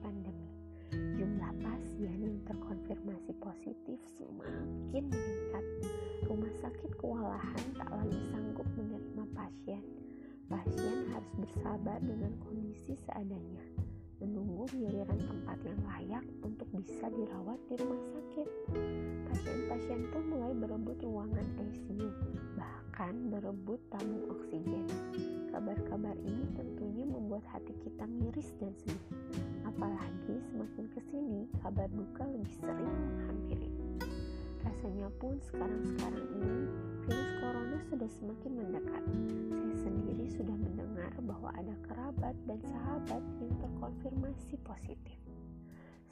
pandemi. Jumlah pasien yang terkonfirmasi positif semakin meningkat. Rumah sakit kewalahan tak lagi sanggup menerima pasien. Pasien harus bersabar dengan kondisi seadanya, menunggu giliran tempat yang layak untuk bisa dirawat di rumah sakit. Pasien-pasien pun mulai berebut ruangan ICU, bahkan berebut tabung oksigen. Kabar-kabar ini tentunya membuat hati kita miris dan sedih. Apalagi semakin ke sini, kabar duka lebih sering menghampiri. Rasanya pun sekarang-sekarang ini virus corona sudah semakin mendekat. Saya sendiri sudah mendengar bahwa ada kerabat dan sahabat yang terkonfirmasi positif.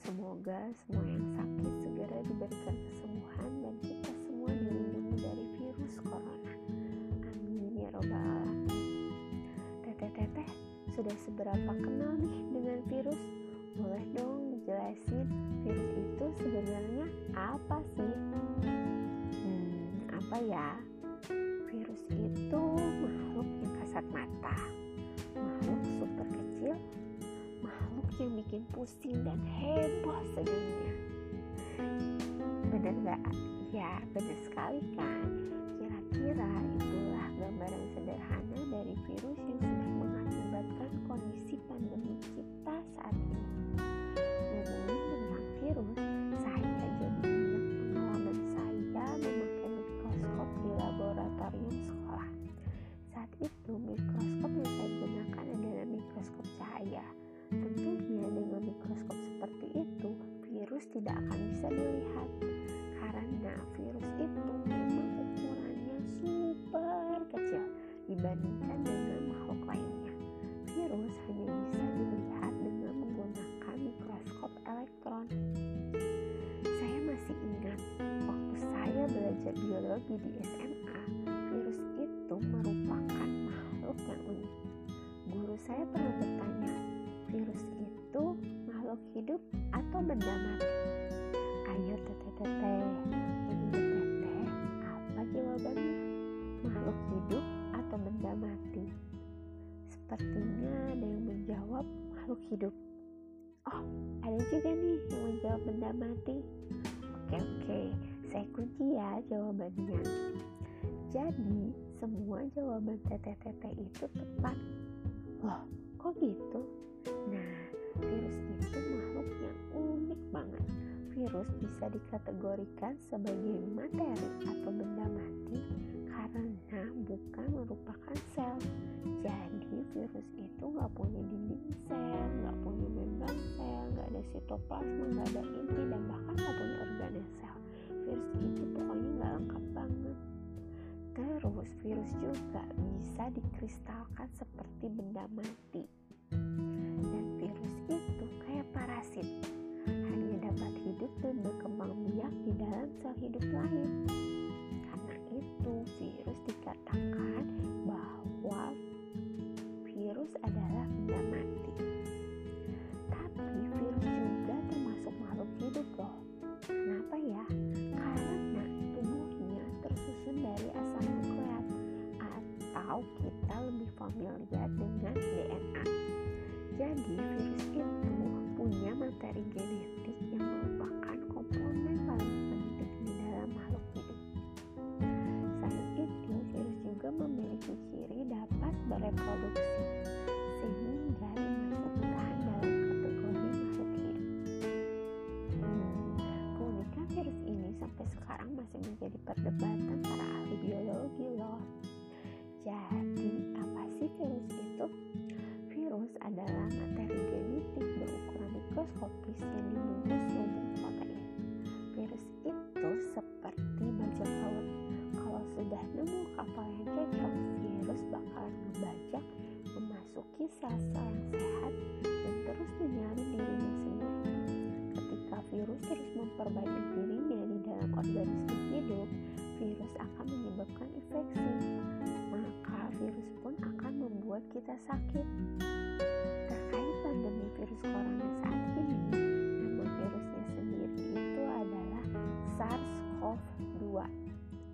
Semoga semua yang sakit segera diberikan kesembuhan dan kita semua dilindungi dari virus corona. Amin ya robbal alamin. Teteh-teteh, sudah seberapa kenal nih dengan virus? Boleh dong dijelasin virus itu sebenarnya apa sih? Hmm, apa ya? Virus itu makhluk yang kasat mata, makhluk super kecil, makhluk yang bikin pusing dan heboh sedunia. Bener gak? Ya, bener sekali kan? Kira-kira itulah gambaran sederhana dari virus yang biologi di SMA, virus itu merupakan makhluk yang unik. Guru saya pernah bertanya, virus itu makhluk hidup atau benda mati? Ayo teteh-teteh, menurut teteh, apa jawabannya? Makhluk hidup atau benda mati? Sepertinya ada yang menjawab makhluk hidup. Oh, ada juga nih yang menjawab benda mati. Oke, oke, saya kunci ya jawabannya. Jadi, semua jawaban teteh-teteh itu tepat. Loh, kok gitu? Nah, virus itu makhluk yang unik banget. Virus bisa dikategorikan sebagai materi atau benda mati karena bukan merupakan sel. Jadi virus itu nggak punya dinding sel, nggak punya membran sel, nggak ada sitoplasma, nggak ada inti dan bahkan nggak punya organel sel. Lengkap banget. Terus virus juga bisa dikristalkan seperti benda mati. Dan virus itu kayak parasit, hanya dapat hidup dan berkembang biak di dalam sel hidup lain. Karena itu virus dikatakan topis yang dibungkus lubang protein. Virus itu seperti bajak laut. Kalau sudah nemu kapal yang cocok, virus bakalan membajak, memasuki sel-sel yang sehat dan terus menyalin dirinya sendiri. Ketika virus terus memperbaiki dirinya di dalam organisme hidup, virus akan menyebabkan infeksi. Maka virus pun akan membuat kita sakit. Terkait pandemi virus corona saat ini,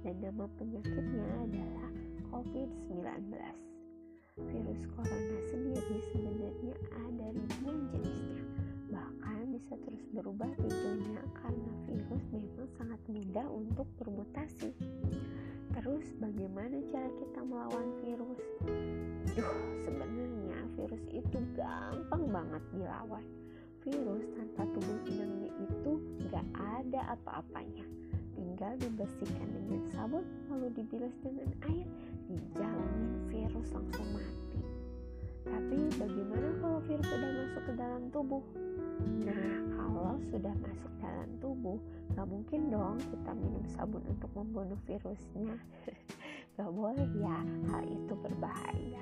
dan nama penyakitnya adalah COVID-19. Virus corona sendiri sebenarnya ada ribuan jenisnya, bahkan bisa terus berubah tipenya karena virus memang sangat mudah untuk bermutasi. Terus bagaimana cara kita melawan virus? Duh, sebenarnya virus itu gampang banget dilawan. Virus tanpa tubuh inangnya itu gak ada apa-apanya tinggal dibersihkan dengan sabun lalu dibilas dengan air dijamin virus langsung mati. Tapi bagaimana kalau virus sudah masuk ke dalam tubuh? Nah kalau sudah masuk dalam tubuh gak mungkin dong kita minum sabun untuk membunuh virusnya. Gak boleh ya hal itu berbahaya.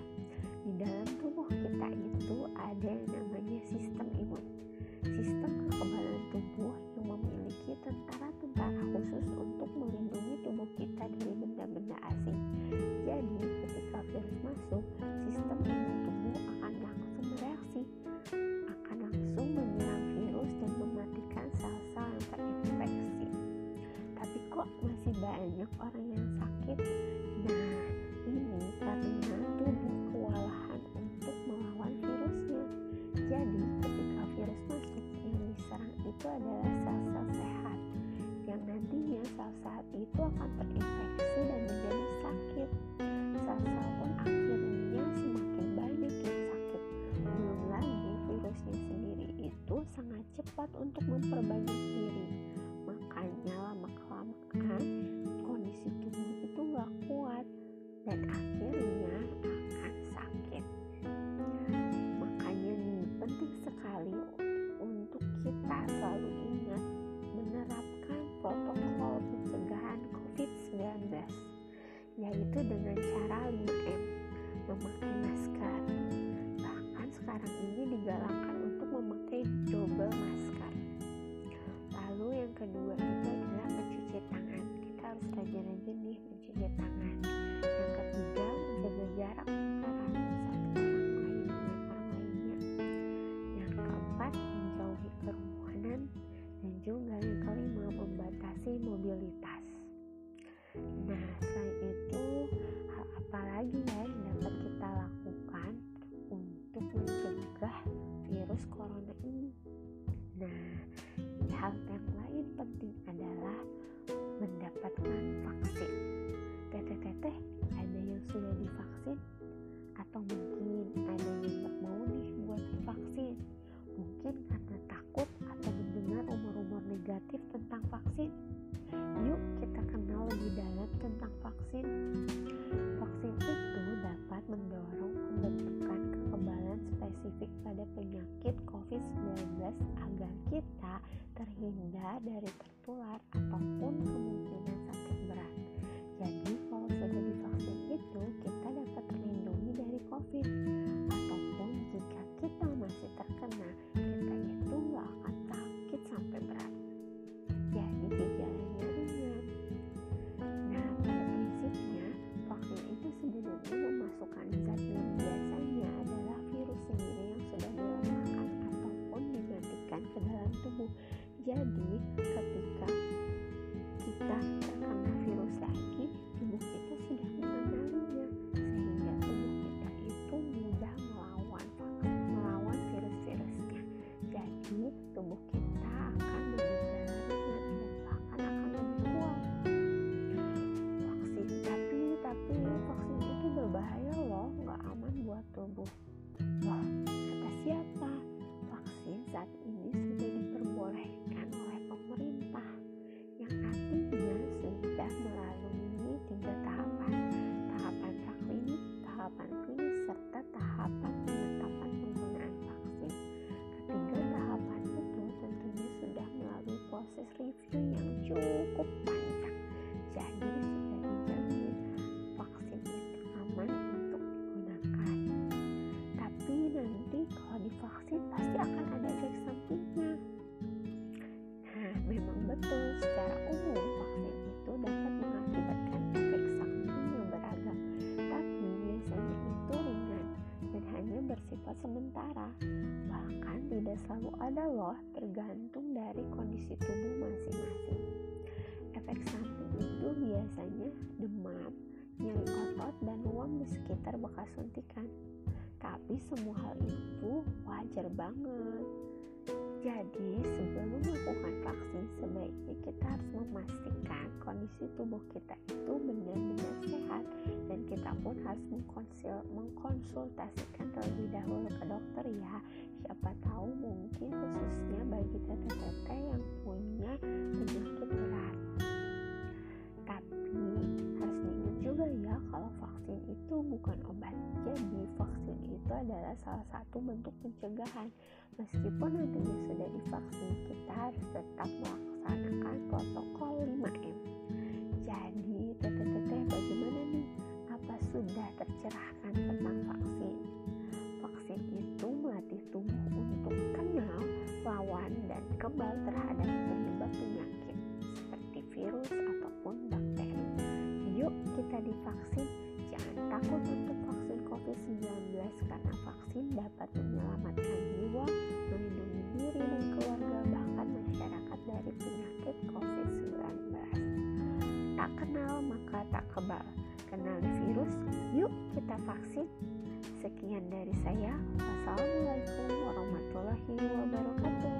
kok masih banyak orang yang sakit. Nah ini karena tubuh kewalahan untuk melawan virusnya. Jadi ketika virus masuk yang diserang itu adalah sel-sel sehat yang nantinya sel-sel itu akan terinfeksi dan menjadi sakit. Sel-sel pun akhirnya semakin banyak yang sakit. Belum lagi virusnya sendiri itu sangat cepat untuk memperbanyak spesifik pada penyakit COVID-19 agar kita terhindar dari tertular ataupun kemungkinan sakit berat. Jadi, kalau sudah divaksin itu, kita dapat terlindungi dari COVID. Ada loh tergantung dari kondisi tubuh masing-masing. Efek samping itu biasanya demam, nyeri otot, dan ruam di sekitar bekas suntikan. Tapi semua hal itu wajar banget. Jadi sebelum melakukan vaksin sebaiknya kita harus memastikan kondisi tubuh kita itu benar-benar sehat. Dan kita pun harus mengkonsultasikan terlebih dahulu ke dokter ya. Siapa tahu mungkin khususnya bagi teteh-teteh yang punya penyakit berat. Tapi harus diingat juga ya kalau vaksin itu bukan obat. Jadi vaksin itu adalah salah satu bentuk pencegahan Meskipun nantinya sudah divaksin, kita harus tetap melaksanakan protokol 5M. Jadi, teteh-teteh bagaimana nih? Apa sudah tercerahkan tentang vaksin? Vaksin itu melatih tubuh untuk kenal, lawan, dan kebal terhadap menyelamatkan jiwa diri dan keluarga bahkan masyarakat dari penyakit COVID-19. Tak kenal maka tak kebal. Kenal virus, yuk kita vaksin. Sekian dari saya. Wassalamualaikum warahmatullahi wabarakatuh.